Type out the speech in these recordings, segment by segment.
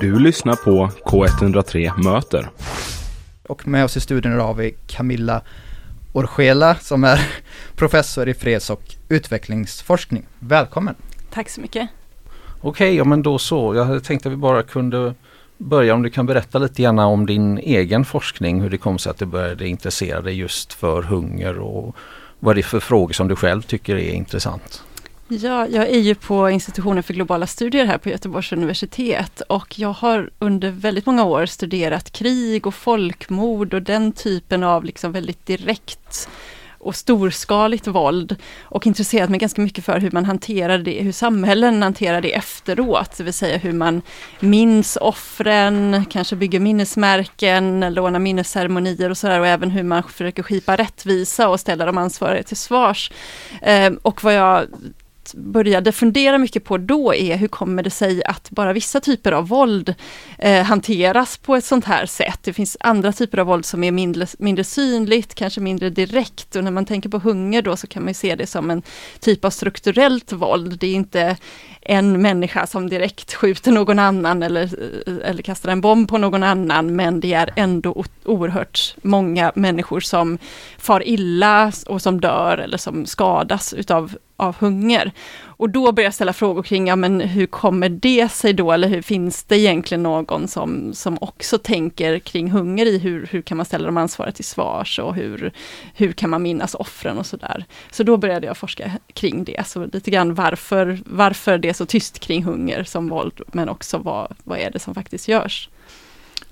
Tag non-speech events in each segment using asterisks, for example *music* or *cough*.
Du lyssnar på K103 Möter. Och med oss i studion idag har vi Camilla Orchela som är *laughs* professor i freds och utvecklingsforskning. Välkommen! Tack så mycket. Okej, ja men då så. Jag tänkte att vi bara kunde börja om du kan berätta lite grann om din egen forskning, hur det kom sig att du började intressera dig just för hunger och vad det är för frågor som du själv tycker är intressant. Ja, jag är ju på institutionen för globala studier här på Göteborgs universitet och jag har under väldigt många år studerat krig och folkmord och den typen av liksom väldigt direkt och storskaligt våld och intresserat mig ganska mycket för hur man hanterar det, hur samhällen hanterar det efteråt, det vill säga hur man minns offren, kanske bygger minnesmärken, lånar minnesceremonier och sådär och även hur man försöker skipa rättvisa och ställa de ansvariga till svars. Ehm, och vad jag började fundera mycket på då är hur kommer det sig att bara vissa typer av våld eh, hanteras på ett sånt här sätt. Det finns andra typer av våld som är mindre, mindre synligt, kanske mindre direkt och när man tänker på hunger då så kan man se det som en typ av strukturellt våld. Det är inte en människa som direkt skjuter någon annan eller, eller kastar en bomb på någon annan, men det är ändå oerhört många människor som far illa och som dör eller som skadas utav av hunger. Och då börjar jag ställa frågor kring, ja men hur kommer det sig då, eller hur finns det egentligen någon som, som också tänker kring hunger i hur, hur kan man ställa de ansvariga till svars och hur, hur kan man minnas offren och sådär. Så då började jag forska kring det, så lite grann varför, varför det är så tyst kring hunger som våld, men också vad, vad är det som faktiskt görs.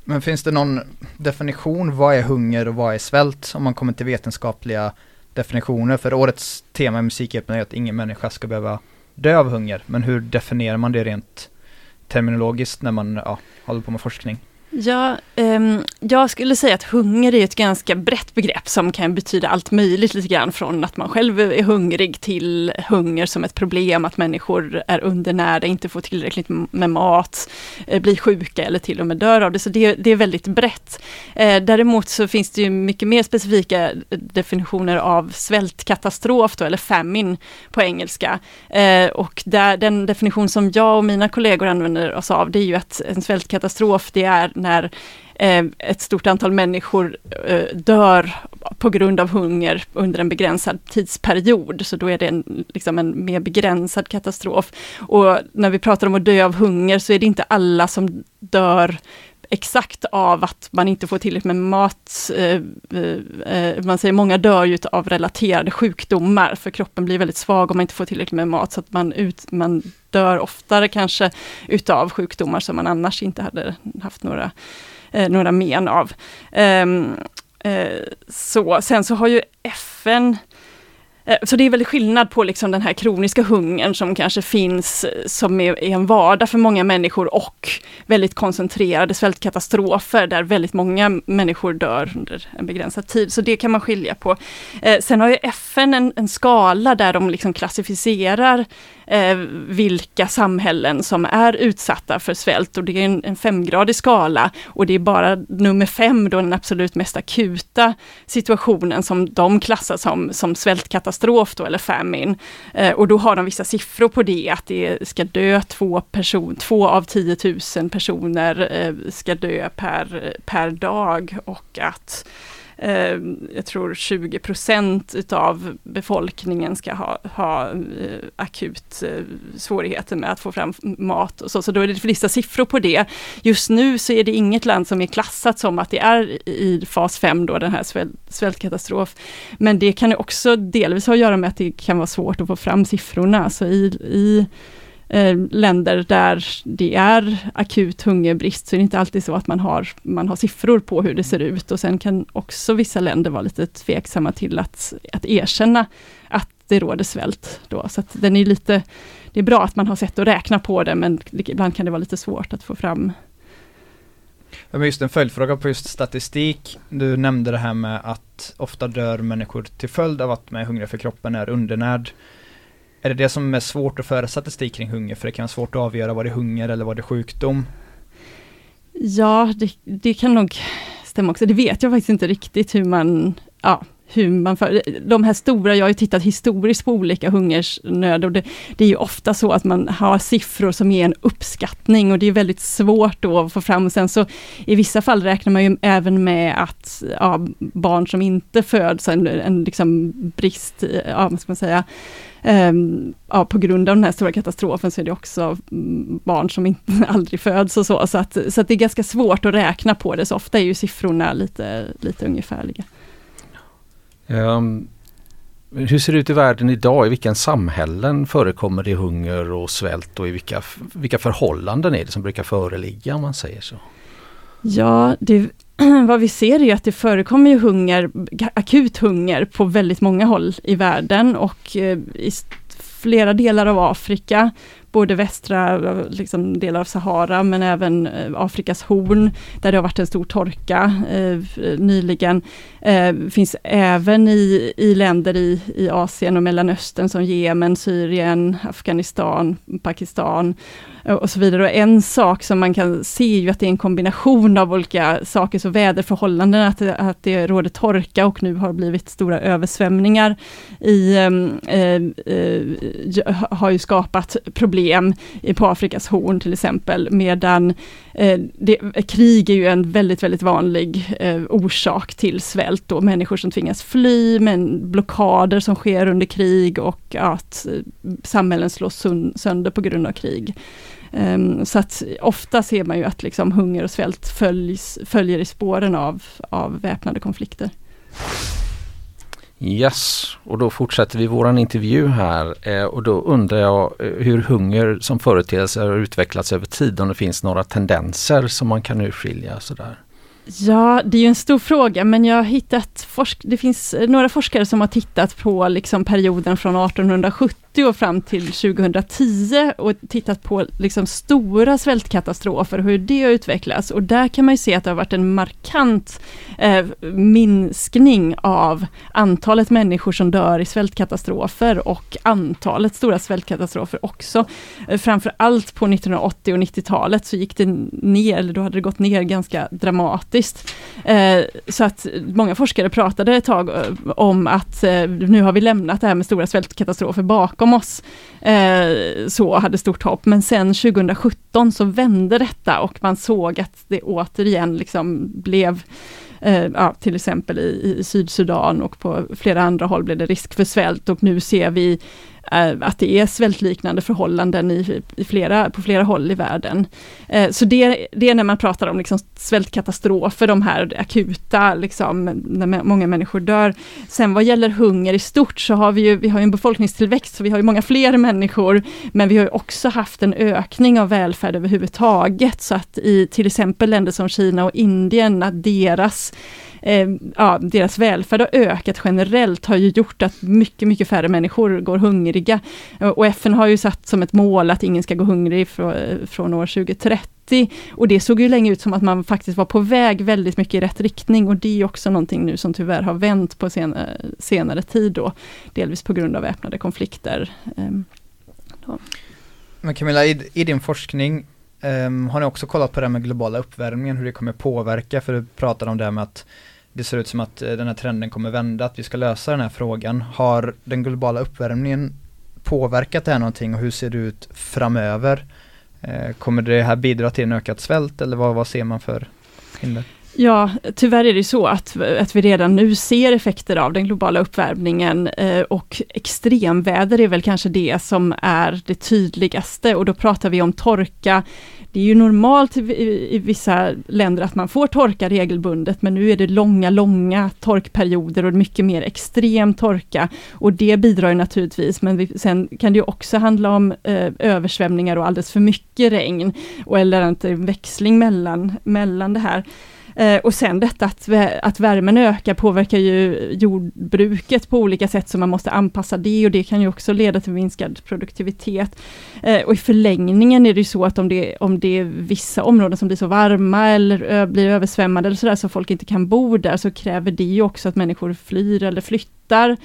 Men finns det någon definition, vad är hunger och vad är svält, om man kommer till vetenskapliga definitioner? För årets tema i Musikhjälpen är att ingen människa ska behöva dö av hunger, men hur definierar man det rent terminologiskt när man ja, håller på med forskning? Ja, um, jag skulle säga att hunger är ett ganska brett begrepp som kan betyda allt möjligt lite grann från att man själv är hungrig till hunger som ett problem, att människor är undernärda, inte får tillräckligt med mat, eh, blir sjuka eller till och med dör av det. Så det, det är väldigt brett. Eh, däremot så finns det ju mycket mer specifika eh, definitioner av svältkatastrof då, eller famine på engelska. Eh, och där, den definition som jag och mina kollegor använder oss av, det är ju att en svältkatastrof, det är när eh, ett stort antal människor eh, dör på grund av hunger under en begränsad tidsperiod. Så då är det en, liksom en mer begränsad katastrof. Och när vi pratar om att dö av hunger så är det inte alla som dör exakt av att man inte får tillräckligt med mat. Eh, eh, eh, man säger många dör ju av relaterade sjukdomar, för kroppen blir väldigt svag om man inte får tillräckligt med mat, så att man, ut, man dör oftare kanske utav sjukdomar som man annars inte hade haft några, eh, några men av. Ehm, eh, så, sen så har ju FN Eh, Eh, så det är väldigt skillnad på liksom den här kroniska hungern som kanske finns eh, som är, en vardag för många människor och väldigt koncentrerade svältkatastrofer där väldigt många människor dör under en begränsad tid. Så det kan man skilja på. Eh, sen har ju FN en, en skala där de liksom klassificerar eh, vilka samhällen som är utsatta för svält. Och det är en, en femgradig skala. Och det är bara nummer fem, då den absolut mest akuta situationen som de klassar som, som svältkatastrof då, eller famine. Eh, och då har de vissa siffror på det, att det ska dö två person, två av 10 000 personer eh, ska dö per, per dag. Och att eh, jag tror 20 procent utav befolkningen ska ha, ha eh, akut eh, svårigheter med att få fram mat och så, så då är det vissa siffror på det. Just nu så är det inget land som är klassat som att det är i fas 5 då, den här svält, svältkatastrof. Men det kan också delvis ha att göra med att det kan vara svårt att få fram siffrorna, så i, i eh, länder där det är akut hungerbrist, så är det inte alltid så att man har, man har siffror på hur det ser ut. Och sen kan också vissa länder vara lite tveksamma till att, att erkänna att det råder svält. Då. Så att den är lite, det är bra att man har sett att räkna på det, men ibland kan det vara lite svårt att få fram men just en följdfråga på just statistik. Du nämnde det här med att ofta dör människor till följd av att man är hungrig för kroppen är undernärd. Är det det som är svårt att föra statistik kring hunger? För det kan vara svårt att avgöra vad det är hunger eller vad det är sjukdom. Ja, det, det kan nog stämma också. Det vet jag faktiskt inte riktigt hur man, ja, hur man för, de här stora, jag har ju tittat historiskt på olika hungersnöd och det, det, är ju ofta så att man har siffror som är en uppskattning och det är väldigt svårt då att få fram. Sen så i vissa fall räknar man ju även med att ja, barn som inte föds, en, en liksom brist, ja vad ska man säga, Um, ja, på grund av den här stora katastrofen så är det också mm, barn som inte, *laughs* aldrig föds och så, så att, så att det är ganska svårt att räkna på det, så ofta är ju siffrorna lite, lite ungefärliga. Um, hur ser det ut i världen idag? I vilka samhällen förekommer det hunger och svält och i vilka, vilka förhållanden är det som brukar föreligga om man säger så? Ja, det, *clears throat* vad vi ser är ju att det förekommer ju hunger, akut hunger på väldigt många håll i världen och eh, i flera delar av Afrika, både västra liksom, delar av Sahara men även eh, Afrikas horn, där det har varit en stor torka eh, nyligen. Eh, finns även i, i länder i, i Asien och Mellanöstern som Jemen, Syrien, Afghanistan, Pakistan eh, och så vidare. Och en sak som man kan se är ju att det är en kombination av olika saker, så väderförhållanden, att, att det råder torka och nu har blivit stora översvämningar i, eh, eh, eh har ju skapat problem på Afrikas horn till exempel, medan eh, det, krig är ju en väldigt, väldigt vanlig eh, orsak till svält och människor som tvingas fly, men blockader som sker under krig och att eh, samhällen slås sönder på grund av krig. Um, så att ofta ser man ju att liksom hunger och svält följs, följer i spåren av, av väpnade konflikter. Yes, och då fortsätter vi våran intervju här eh, och då undrar jag eh, hur hunger som företeelse har utvecklats över tid, om det finns några tendenser som man kan urskilja sådär. Ja, det är ju en stor fråga, men jag har hittat, forsk det finns några forskare som har tittat på liksom perioden från 1870 och fram till 2010 och tittat på liksom stora svältkatastrofer, hur det har utvecklats. Och där kan man ju se att det har varit en markant eh, minskning av antalet människor som dör i svältkatastrofer och antalet stora svältkatastrofer också. Eh, framför allt på 1980 och 90-talet så gick det ner, eller då hade det gått ner ganska dramatiskt. Eh, så att många forskare pratade ett tag eh, om att eh, nu har vi lämnat det här med stora svältkatastrofer bakom oss. Så hade stort hopp, men sen 2017 så vände detta och man såg att det återigen liksom blev ja, till exempel i, i Sydsudan och på flera andra håll blev det risk för svält och nu ser vi Eh, att det är svältliknande förhållanden i, i flera, på flera håll i världen. Eh, så det, det är när man pratar om liksom svältkatastrofer, de här akuta, liksom, när många människor dör. Sen vad gäller hunger i stort så har vi ju, vi har en befolkningstillväxt, så vi har ju många fler människor, men vi har också haft en ökning av välfärd överhuvudtaget, så att i till exempel länder som Kina och Indien, att deras eh, ja, deras välfärd har ökat generellt har ju gjort att mycket, mycket färre människor går hungriga. Och FN har ju satt som ett mål att ingen ska gå hungrig från, från år 2030. Och det såg ju länge ut som att man faktiskt var på väg väldigt mycket i rätt riktning och det är också någonting nu som tyvärr har vänt på senare, senare tid då, delvis på grund av väpnade konflikter. Ehm, då. Men Camilla, i, i din forskning, um, har ni också kollat på det här med globala uppvärmningen, hur det kommer påverka? För du pratade om det här med att det ser ut som att eh, den här trenden kommer vända, att vi ska lösa den här frågan. Har den globala uppvärmningen påverkat det här någonting och hur ser det ut framöver? Eh, kommer det här bidra till en ökad svält eller vad, vad ser man för hinder? Ja, tyvärr är det så att, att vi redan nu ser effekter av den globala uppvärmningen eh, och extremväder är väl kanske det som är det tydligaste och då pratar vi om torka, det är ju normalt i, i, vissa länder att man får torka regelbundet, men nu är det långa, långa torkperioder och mycket mer extrem torka. Och det bidrar naturligtvis, men vi, sen kan det också handla om eh, översvämningar och alldeles för mycket regn, och eller en växling mellan, mellan det här. Eh, och sen detta att, att värmen ökar påverkar ju jordbruket på olika sätt, så man måste anpassa det och det kan ju också leda till minskad produktivitet. Eh, och i förlängningen är det ju så att om det, om det är vissa områden som blir så varma eller blir översvämmade eller sådär, så folk inte kan bo där, så kräver det ju också att människor flyr eller flyttar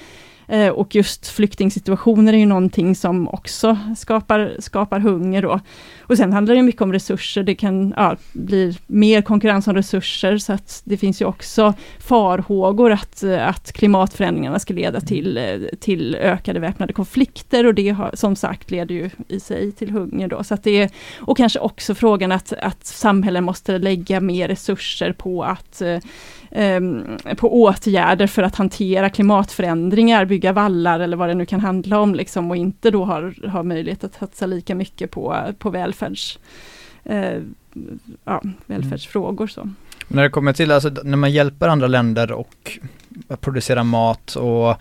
Eh, och just flyktingsituationer är ju någonting som också skapar, skapar hunger då. Och sen handlar det mycket om resurser, det kan ja, bli mer konkurrens om resurser, så att det finns ju också farhågor att, att klimatförändringarna ska leda till, till ökade väpnade konflikter. Och det har, som sagt leder ju i sig till hunger då. Så det är, och kanske också frågan att, att samhällen måste lägga mer resurser på att Ehm, på åtgärder för att hantera klimatförändringar, bygga vallar eller vad det nu kan handla om, liksom, och inte då har, har möjlighet att satsa lika mycket på, på välfärds, eh, ja, välfärdsfrågor. Så. När det kommer till, alltså när man hjälper andra länder och producera mat och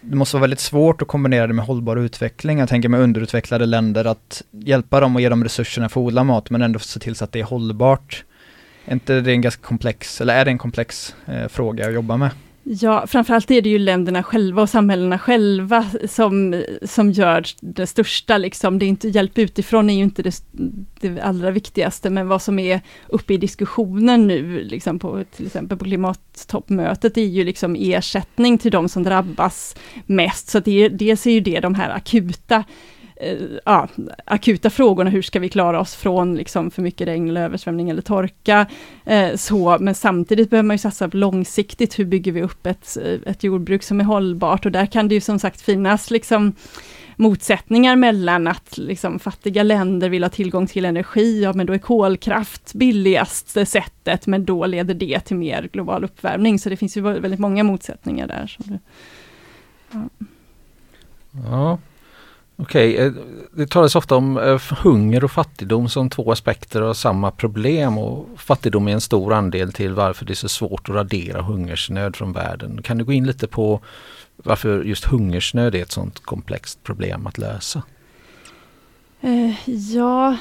det måste vara väldigt svårt att kombinera det med hållbar utveckling. Jag tänker med underutvecklade länder att hjälpa dem och ge dem resurserna för att odla mat men ändå se till så att det är hållbart. Är inte det en ganska komplex, eller är det en komplex eh, fråga att jobba med? Ja, framförallt är det ju länderna själva och samhällena själva som, som gör det största. Liksom. Det är inte, hjälp utifrån är ju inte det, det allra viktigaste, men vad som är uppe i diskussionen nu, liksom på, till exempel på klimattoppmötet, är ju liksom ersättning till de som drabbas mest. Så det, dels är ju det de här akuta Eh, ja, akuta frågorna, hur ska vi klara oss från liksom för mycket regn, eller översvämning eller torka. Eh, så, men samtidigt behöver man ju satsa på långsiktigt, hur bygger vi upp ett, ett jordbruk som är hållbart och där kan det ju som sagt finnas liksom motsättningar mellan att liksom, fattiga länder vill ha tillgång till energi, ja men då är kolkraft billigaste sättet, men då leder det till mer global uppvärmning, så det finns ju väldigt många motsättningar där. Så det, ja. ja. Okej, okay. Det talas ofta om eh, hunger och fattigdom som två aspekter av samma problem och fattigdom är en stor andel till varför det är så svårt att radera hungersnöd från världen. Kan du gå in lite på varför just hungersnöd är ett sådant komplext problem att lösa? Eh, ja,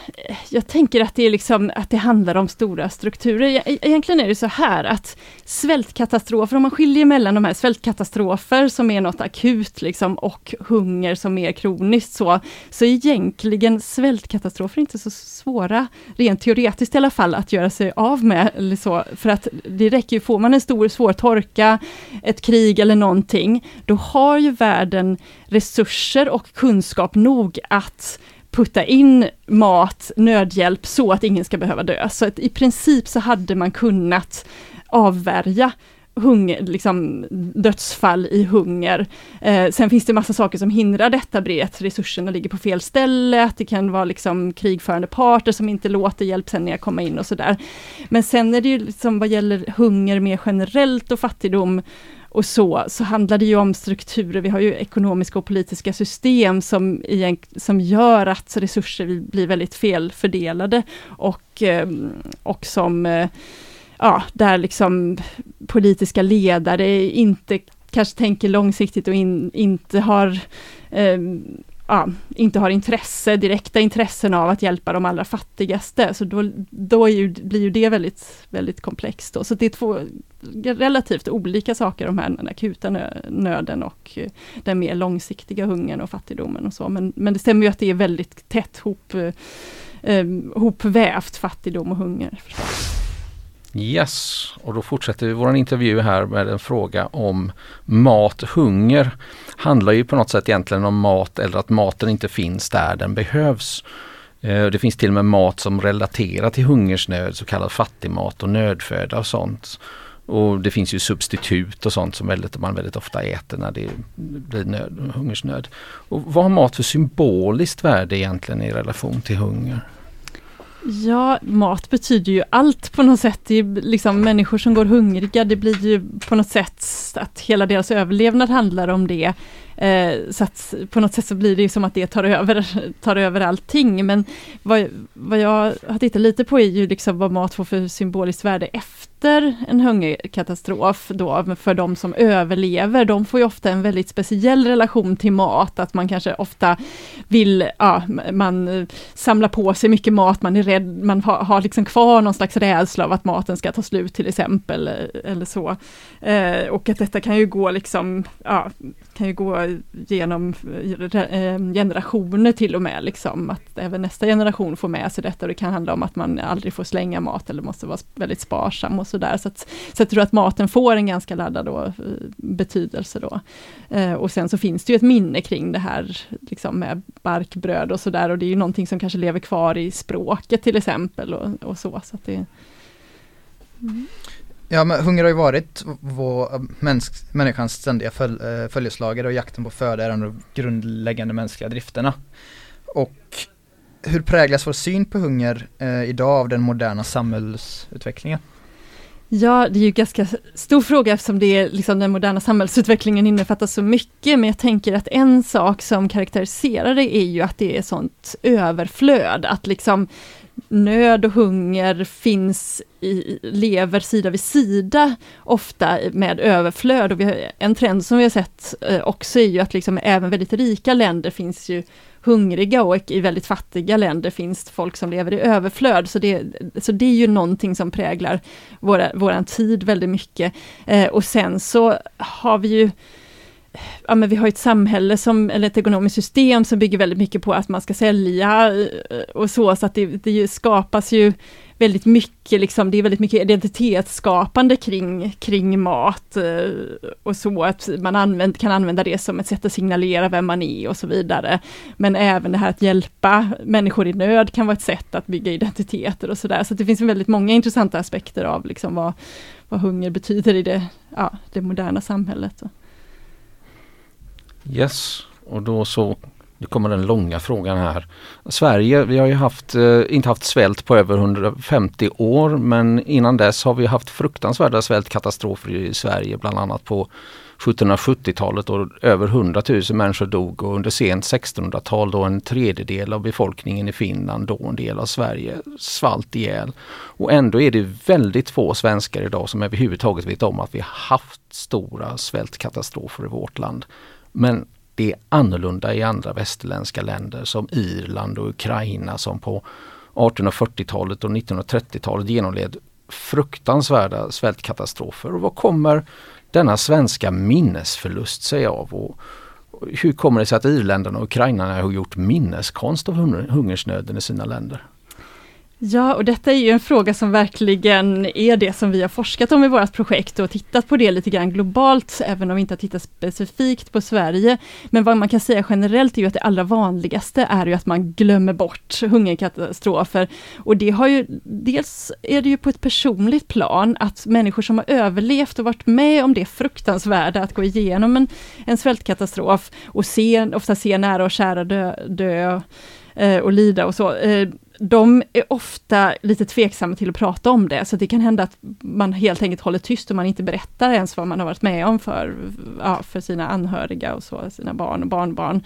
jag tänker att det, är liksom, att det handlar om stora strukturer. E-, e-, egentligen är det så här att svältkatastrofer, om man skiljer mellan de här svältkatastrofer som är något akut liksom, och hunger som är kroniskt så, så är egentligen svältkatastrofer inte så svåra, rent teoretiskt i alla fall, att göra sig av med. Eller så, för att det räcker ju, får man en stor svår torka, ett krig eller någonting, då har ju världen resurser och kunskap nog att putta in mat, nödhjälp, så att ingen ska behöva dö. Så att i princip så hade man kunnat avvärja hunger, liksom dödsfall i hunger. Eh, sen finns det massa saker som hindrar detta, att resurserna ligger på fel ställe, att det kan vara liksom krigförande parter som inte låter hjälpsändningar komma in och sådär. Men sen är det ju liksom vad gäller hunger mer generellt och fattigdom, och så, så handlar det ju om strukturer. Vi har ju ekonomiska och politiska system som, som gör att resurser blir väldigt felfördelade och, ehm, och som, eh, ja, där liksom politiska ledare inte kanske tänker långsiktigt och in, inte har eh, ja, inte har intresse, direkta intressen av att hjälpa de allra fattigaste. Så då, då ju, blir ju det väldigt, väldigt komplext. Då. Så det är två relativt olika saker, de här den akuta nöden och eh, den mer långsiktiga hungern och fattigdomen och så. Men, men det stämmer ju att det är väldigt tätt hop, eh, eh hopvävt, fattigdom och hunger. Förstås. Yes, och då fortsätter vi vår intervju här med en fråga om mat. Hunger handlar ju på något sätt egentligen om mat eller att maten inte finns där den behövs. Eh, det finns till och med mat som relaterar till hungersnöd, så kallad fattigmat och nödföda och sånt. Och det finns ju substitut och sånt som väldigt, man väldigt ofta äter när det blir nöd, hungersnöd. Och vad har mat för symboliskt värde egentligen i relation till hunger? Ja, mat betyder ju allt på något sätt. Det är liksom människor som går hungriga, det blir ju på något sätt att hela deras överlevnad handlar om det. Eh, så att på något sätt så blir det som att det tar över, *laughs* tar över allting. Men vad, vad jag har tittat lite på är ju liksom vad mat får för symboliskt värde efter en hungerkatastrof då för de som överlever. De får ju ofta en väldigt speciell relation till mat, att man kanske ofta vill, ja, man samlar på sig mycket mat, man är rädd, man har, har liksom kvar någon slags rädsla av att maten ska ta slut till exempel, eh, eller så. Eh, och att detta kan ju gå liksom, ja, kan ju gå genom eh, generationer till och med, liksom, att även nästa generation får med sig detta och det kan handla om att man aldrig får slänga mat eller måste vara väldigt sparsam och sådär. Så, att, så jag tror att maten får en ganska laddad då, eh, betydelse då. Eh, och sen så finns det ju ett minne kring det här liksom med barkbröd och sådär och det är ju någonting som kanske lever kvar i språket till exempel och, och så. så att det, mm. Ja men hunger har ju varit vår, mänsk, människans ständiga föl, eh, följeslagare och jakten på föda är en av de grundläggande mänskliga drifterna. Och hur präglas vår syn på hunger eh, idag av den moderna samhällsutvecklingen? Ja, det är ju ganska stor fråga eftersom det är liksom den moderna samhällsutvecklingen innefattar så mycket, men jag tänker att en sak som karaktäriserar det är ju att det är sånt överflöd, att liksom nöd och hunger finns i, lever sida vid sida ofta med överflöd. Och vi har, en trend som vi har sett eh, också är ju att liksom även väldigt rika länder finns ju hungriga och i väldigt fattiga länder finns folk som lever i överflöd. Så det, så det är ju någonting som präglar våra, våran tid väldigt mycket. Eh, och sen så har vi ju ja, men vi har ett samhälle som, eller ett ekonomiskt system som bygger väldigt mycket på att man ska sälja eh, och så, så att det, det skapas ju väldigt mycket, liksom, det är väldigt mycket identitetsskapande kring, kring mat eh, och så, att man använd, kan använda det som ett sätt att signalera vem man är och så vidare. Men även det här att hjälpa människor i nöd kan vara ett sätt att bygga identiteter och sådär. Så det finns väldigt många intressanta aspekter av liksom vad, vad hunger betyder i det, ja, det moderna samhället. Yes, och då så nu kommer den långa frågan här. Sverige, vi har ju haft, eh, inte haft svält på över 150 år men innan dess har vi haft fruktansvärda svältkatastrofer i Sverige bland annat på 1770-talet då över 100 000 människor dog och under sent 1600-tal då en tredjedel av befolkningen i Finland, då en del av Sverige, svalt ihjäl. Och ändå är det väldigt få svenskar idag som överhuvudtaget vet om att vi haft stora svältkatastrofer i vårt land. Men det är annorlunda i andra västerländska länder som Irland och Ukraina som på 1840-talet och 1930-talet genomled fruktansvärda svältkatastrofer. Och vad kommer denna svenska minnesförlust sig av? Och hur kommer det sig att irländarna och ukrainarna har gjort minneskonst av hungersnöden i sina länder? Ja, och detta är ju en fråga som verkligen är det som vi har forskat om i vårt projekt och tittat på det lite grann globalt, även om vi inte har tittat specifikt på Sverige. Men vad man kan säga generellt är ju att det allra vanligaste är ju att man glömmer bort hungerkatastrofer. Och det har ju, dels är det ju på ett personligt plan, att människor som har överlevt och varit med om det fruktansvärda att gå igenom en, en svältkatastrof och se, ofta se nära och kära dö, dö eh, och lida och så, eh, de är ofta lite tveksamma till att prata om det, så det kan hända att man helt enkelt håller tyst och man inte berättar ens vad man har varit med om för, ja, för sina anhöriga och så, sina barn och barnbarn.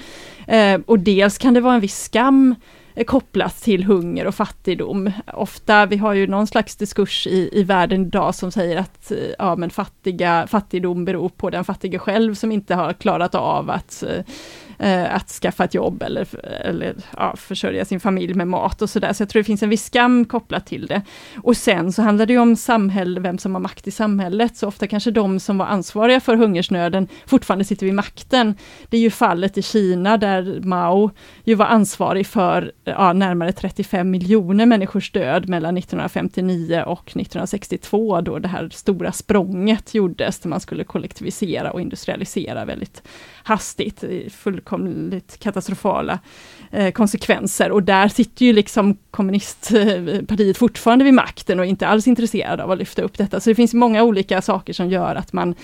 Eh, och dels kan det vara en viss skam eh, kopplat till hunger och fattigdom. Ofta, vi har ju någon slags diskurs i, i världen idag som säger att eh, ja, men fattiga, fattigdom beror på den fattige själv som inte har klarat av att eh, eh, att skaffa ett jobb eller, eller ja, försörja sin familj med mat och sådär. Så jag tror det finns en viss skam kopplat till det. Och sen så handlar det ju om samhälle, vem som har makt i samhället. Så ofta kanske de som var ansvariga för hungersnöden fortfarande sitter vid makten. Det är ju fallet i Kina där Mao ju var ansvarig för ja, närmare 35 miljoner människors död mellan 1959 och 1962 då det här stora språnget gjordes där man skulle kollektivisera och industrialisera väldigt hastigt, fullkomligt katastrofala eh, konsekvenser. Och där sitter ju liksom kommunistpartiet fortfarande vid makten och inte alls intresserade av att lyfta upp detta. Så det finns många olika saker som gör att man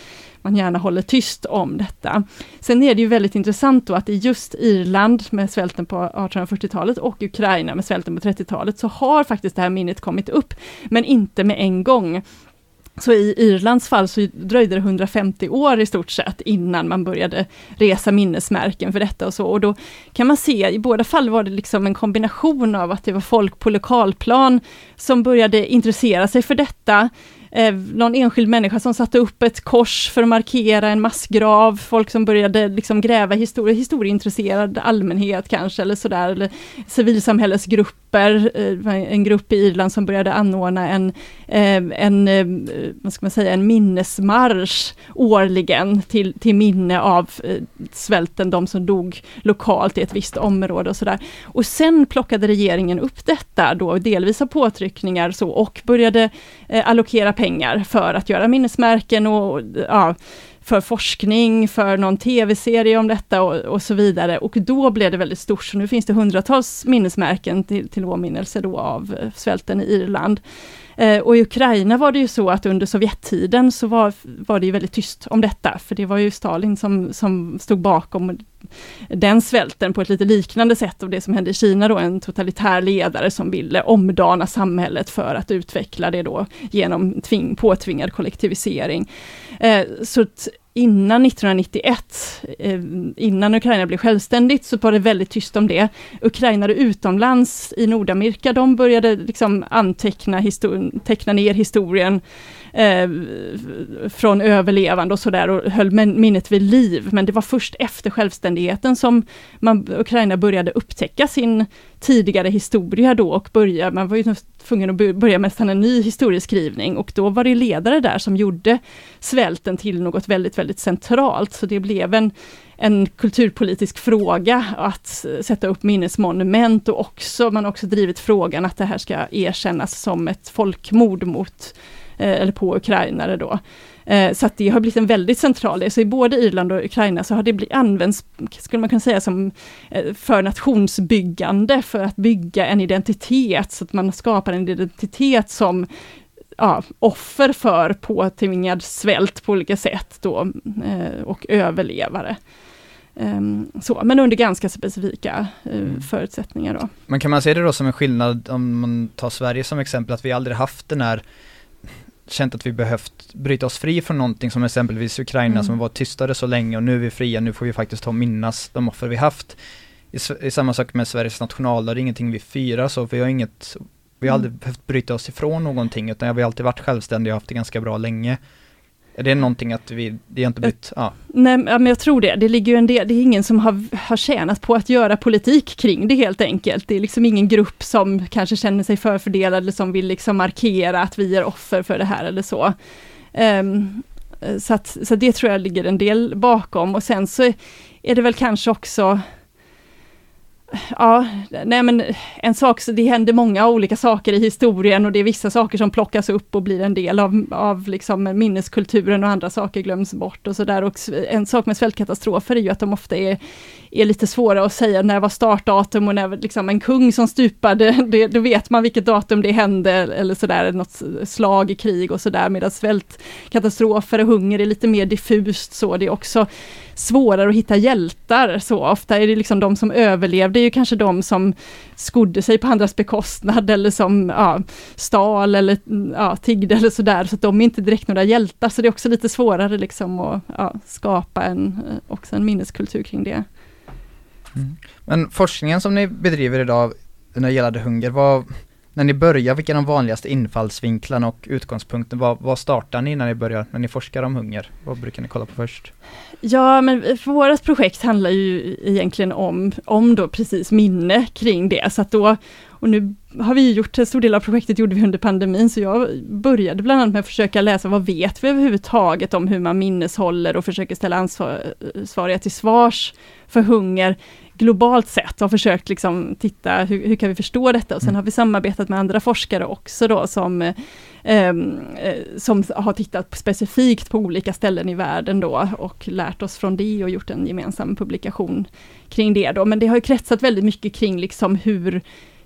man gärna håller tyst om detta. Sen är det ju väldigt intressant då att i just Irland med svälten på 1840-talet och Ukraina med svälten på 30-talet så har faktiskt det här minnet kommit upp, men inte med en gång. Så i Irlands fall så dröjde det 150 år i stort sett innan man började resa minnesmärken för detta och så. Och då kan man se, i båda fall var det liksom en kombination av att det var folk på lokalplan som började intressera sig för detta eh, någon enskild människa som satte upp ett kors för att markera en massgrav, folk som började liksom gräva historia, historieintresserad allmänhet kanske, eller sådär, eller civilsamhällesgrupper grupper, eh, en grupp i Irland som började anordna en, eh, en, eh, vad ska man säga, en minnesmarsch årligen till, till minne av svälten, de som dog lokalt i ett visst område och sådär. Och sen plockade regeringen upp detta då, delvis av påtryckningar så, och började allokera pengar för att göra minnesmärken och ja, för forskning, för någon tv-serie om detta och, och, så vidare. Och då blev det väldigt stort, så nu finns det hundratals minnesmärken till, till åminnelse då av eh, svälten i Irland. Eh, och i Ukraina var det ju så att under Sovjettiden så var, var det ju väldigt tyst om detta, för det var ju Stalin som, som stod bakom den svälten på ett lite liknande sätt av det som hände i Kina då, en totalitär ledare som ville omdana samhället för att utveckla det då genom tving, påtvingad kollektivisering. Eh, så innan 1991, eh, innan Ukraina blev självständigt, så var det väldigt tyst om det. Ukrainare utomlands i Nordamerika, de började liksom anteckna, teckna ner historien eh, från överlevande och sådär och höll minnet vid liv. Men det var först efter självständigheten som man, Ukraina började upptäcka sin tidigare historia då och börja, man var ju tvungen att börja med en ny historieskrivning och då var det ledare där som gjorde svälten till något väldigt, väldigt centralt. Så det blev en, en kulturpolitisk fråga att sätta upp minnesmonument och också, man har också drivit frågan att det här ska erkännas som ett folkmord mot eh, eller på ukrainare då. Eh, så att det har blivit en väldigt central del. Så i både Irland och Ukraina så har det blivit, använts, skulle man kunna säga, som eh, för nationsbyggande, för att bygga en identitet, så att man skapar en identitet som ja, offer för påtvingad svält på olika sätt då, och överlevare. Um, så, men under ganska specifika mm. förutsättningar då. Men kan man se det då som en skillnad om man tar Sverige som exempel, att vi aldrig haft den här känt att vi behövt bryta oss fri från någonting som exempelvis Ukraina mm. som var tystare så länge och nu är vi fria, nu får vi faktiskt ta och minnas de offer vi haft. I, i samma sak med Sveriges nationaldag, det är ingenting vi firar så, vi har inget, vi har mm. aldrig behövt bryta oss ifrån någonting utan vi har alltid varit självständiga och haft det ganska bra länge. Är det någonting att vi, det har inte blivit, ja. Nej, men jag tror det. Det ligger ju en del, det är ingen som har, har tjänat på att göra politik kring det helt enkelt. Det är liksom ingen grupp som kanske känner sig förfördelad eller som vill liksom markera att vi är offer för det här eller så. Um, så, att, så det tror jag ligger en del bakom och sen så är det väl kanske också Ja, nej men en sak, det händer många olika saker i historien och det är vissa saker som plockas upp och blir en del av, av liksom minneskulturen och andra saker glöms bort och sådär. Och en sak med svältkatastrofer är ju att de ofta är, är lite svåra att säga när var startdatum och när liksom en kung som stupade, *laughs* det, då vet man vilket datum det hände eller sådär, något slag i krig och sådär, medan svältkatastrofer och hunger är lite mer diffust så, det är också svårare att hitta hjältar så. Ofta är det liksom de som överlevde, är ju kanske de som skodde sig på andras bekostnad eller som ja, stal eller ja, tiggde eller sådär, så att de är inte direkt några hjältar, så det är också lite svårare liksom att ja, skapa en, eh, också en minneskultur kring det. Mm. Men forskningen som ni bedriver idag när det gäller hunger, vad, när ni börjar, vilka är de vanligaste infallsvinklarna och utgångspunkten? Vad, vad startar ni när ni börjar, när ni forskar om hunger? Vad brukar ni kolla på först? Ja, men för vårt projekt handlar ju egentligen om, om då precis minne kring det, så att då, och nu har vi gjort, en stor del av projektet gjorde vi under pandemin, så jag började bland annat med att försöka läsa, vad vet vi överhuvudtaget om hur man minneshåller och försöker ställa ansvariga till svars för hunger globalt sett och försökt liksom titta hur, hur kan vi förstå detta och sen mm. har vi samarbetat med andra forskare också då som, eh, som har tittat specifikt på olika ställen i världen då och lärt oss från det och gjort en gemensam publikation kring det då. Men det har ju kretsat väldigt mycket kring liksom hur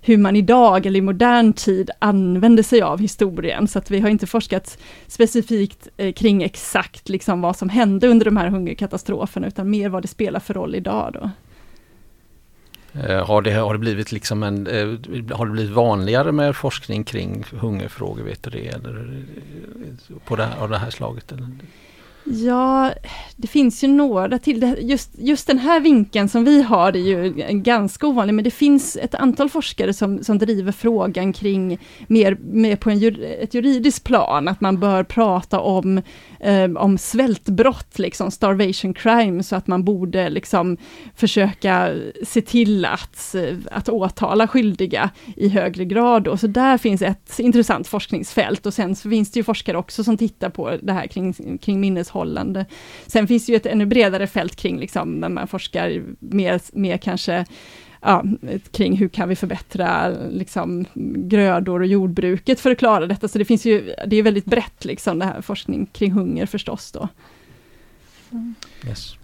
hur man idag eller i modern tid använder sig av historien. Så att vi har inte forskat specifikt eh, kring exakt liksom vad som hände under de här hungerkatastroferna, utan mer vad det spelar för roll idag. Då. Eh, har det, har det blivit liksom en, eh, har det blivit vanligare med forskning kring hungerfrågor, vet du det, eller eh, på det, av det här slaget? Eller? Ja, det finns ju några till. Just, just den här vinkeln som vi har är ju ganska ovanlig, men det finns ett antal forskare som, som driver frågan kring mer, mer på en, ett juridiskt plan, att man bör prata om, eh, om svältbrott, liksom starvation crime, så att man borde liksom försöka se till att, att åtala skyldiga i högre grad. Och så där finns ett intressant forskningsfält och sen så finns det ju forskare också som tittar på det här kring, kring minnes livshållande. Sen finns det ju ett ännu bredare fält kring, liksom, när man forskar mer, mer kanske ja, kring hur kan vi förbättra liksom, grödor och jordbruket för att klara detta. Så det finns ju, det är väldigt brett, liksom, det här forskning kring hunger förstås då. Mm. Yes.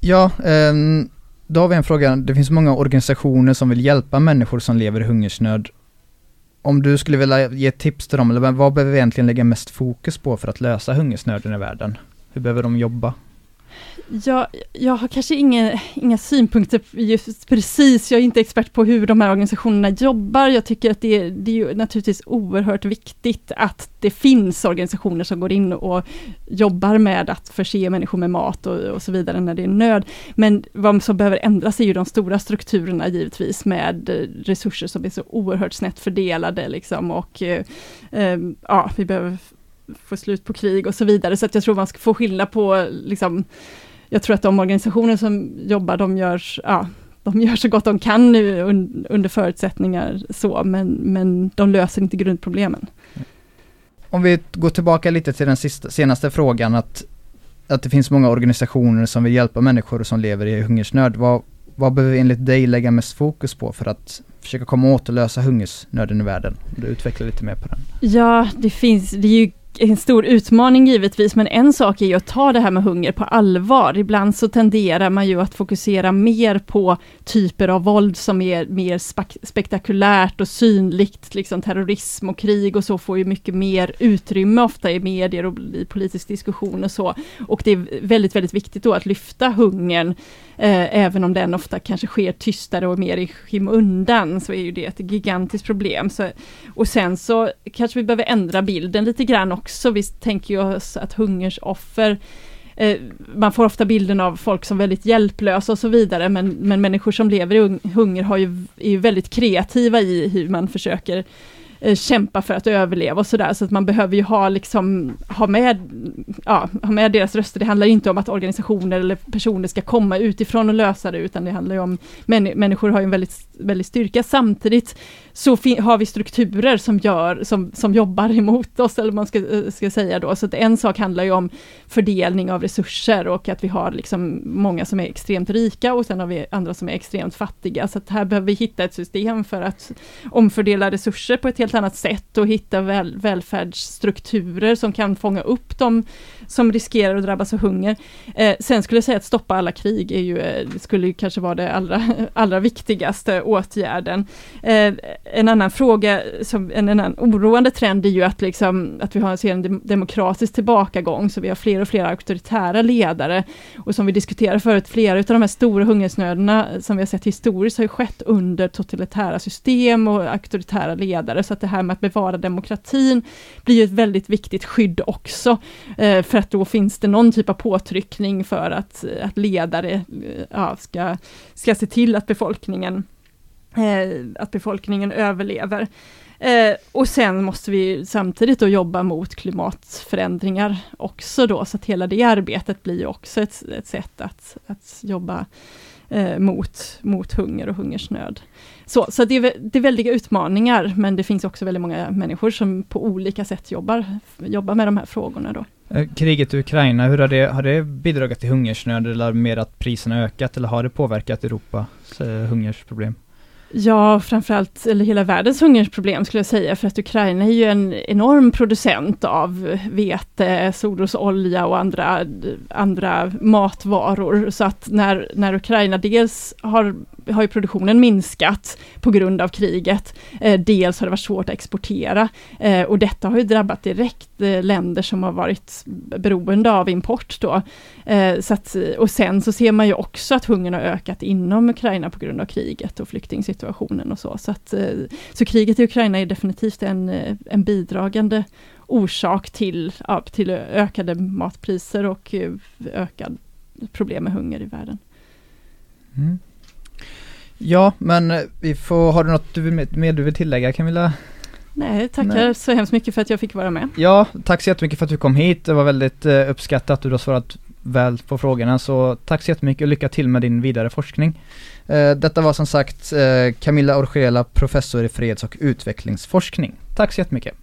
Ja, um, då har vi en fråga. Det finns många organisationer som vill hjälpa människor som lever i hungersnöd. Om du skulle vilja ge tips till dem, eller vad behöver vi egentligen lägga mest fokus på för att lösa hungersnöden i världen? Hur behöver de jobba? Jag, jag har kanske inga, inga synpunkter just precis, jag är inte expert på hur de här organisationerna jobbar. Jag tycker att det, det är naturligtvis oerhört viktigt att det finns organisationer som går in och jobbar med att förse människor med mat och, och så vidare när det är nöd. Men vad som behöver ändras är ju de stora strukturerna givetvis med eh, resurser som är så oerhört snett fördelade liksom och eh, eh ja, vi behöver få slut på krig och så vidare. Så att jag tror man ska få skillnad på, liksom, jag tror att de organisationer som jobbar, de gör, ja, de gör så gott de kan nu under förutsättningar så, men, men de löser inte grundproblemen. Om vi går tillbaka lite till den sista, senaste frågan, att, att det finns många organisationer som vill hjälpa människor som lever i hungersnöd. Vad, vad behöver vi enligt dig lägga mest fokus på för att försöka komma åt och lösa hungersnöden i världen? Du utvecklar lite mer på den. Ja, det finns, det är ju en stor utmaning givetvis, men en sak är ju att ta det här med hunger på allvar. Ibland så tenderar man ju att fokusera mer på typer av våld som är mer spektakulärt och synligt, liksom terrorism och krig och så får ju mycket mer utrymme ofta i medier och i politisk diskussion och så. Och det är väldigt, väldigt viktigt då att lyfta hungern Eh, även om den ofta kanske sker tystare och mer i skymundan, så är ju det ett gigantiskt problem. Så, och sen så kanske vi behöver ändra bilden lite grann också. Vi tänker ju oss att hungersoffer eh, man får ofta bilden av folk som väldigt hjälplösa och så vidare, men, men människor som lever i hunger har ju, är ju väldigt kreativa i hur man försöker eh, kämpa för att överleva och sådär, så att man behöver ju ha, liksom, ha, med, ja, ha med deras röster. Det handlar inte om att organisationer eller personer ska komma utifrån och lösa det, utan det handlar ju om, män, människor har ju en väldigt, väldigt styrka. Samtidigt så har vi strukturer som gör, som, som jobbar emot oss, eller man ska, eh, ska säga då. Så att en sak handlar ju om fördelning av resurser och att vi har liksom många som är extremt rika och sen har vi andra som är extremt fattiga. Så att här behöver vi hitta ett system för att omfördela resurser på ett helt helt annat sätt och hitta väl, välfärdsstrukturer som kan fånga upp de som riskerar att drabbas av hunger. Eh, sen skulle jag säga att stoppa alla krig är ju, eh, skulle ju kanske vara det allra, *laughs* allra viktigaste åtgärden. Eh, en annan fråga, som, en annan oroande trend är ju att, liksom, att vi har ser en demokratisk tillbakagång, så vi har fler och fler auktoritära ledare. Och som vi diskuterade förut, flera av de här stora hungersnöderna som vi har sett historiskt har ju skett under totalitära system och auktoritära ledare, så att det här med att bevara demokratin blir ju ett väldigt viktigt skydd också, eh, för att då finns det någon typ av påtryckning för att, eh, att ledare eh, ja, ska, ska se till att befolkningen eh, att befolkningen överlever. Eh, och sen måste vi samtidigt då jobba mot klimatförändringar också då, så att hela det arbetet blir också ett, ett sätt att, att jobba eh, mot, mot hunger och hungersnöd. Så, så det, är, det är väldiga utmaningar, men det finns också väldigt många människor som på olika sätt jobbar, jobbar med de här frågorna då. Eh, kriget i Ukraina, hur har det, har det bidragit till hungersnöd eller mer att priserna ökat eller har det påverkat Europas eh, hungersproblem? Ja, framförallt, eller hela världens hungersproblem skulle jag säga, för att Ukraina är ju en enorm producent av vete, solrosolja och andra, andra matvaror. Så att när, när Ukraina dels har har ju produktionen minskat på grund av kriget. Eh, dels har det varit svårt att exportera eh, och detta har ju drabbat direkt eh, länder som har varit beroende av import då. Eh, så att, och sen så ser man ju också att hungern har ökat inom Ukraina på grund av kriget och flyktingsituationen och så. Så, att, eh, så kriget i Ukraina är definitivt en, eh, en bidragande orsak till, ja, till ökade matpriser och eh, ökad problem med hunger i världen. Mm. Ja, men vi får, har du något du vill, mer du vill tillägga Camilla? Nej, tackar Nej. så hemskt mycket för att jag fick vara med. Ja, tack så jättemycket för att du kom hit. Det var väldigt eh, uppskattat att du har svarat väl på frågorna. Så tack så jättemycket och lycka till med din vidare forskning. Eh, detta var som sagt eh, Camilla Orchela, professor i freds och utvecklingsforskning. Tack så jättemycket.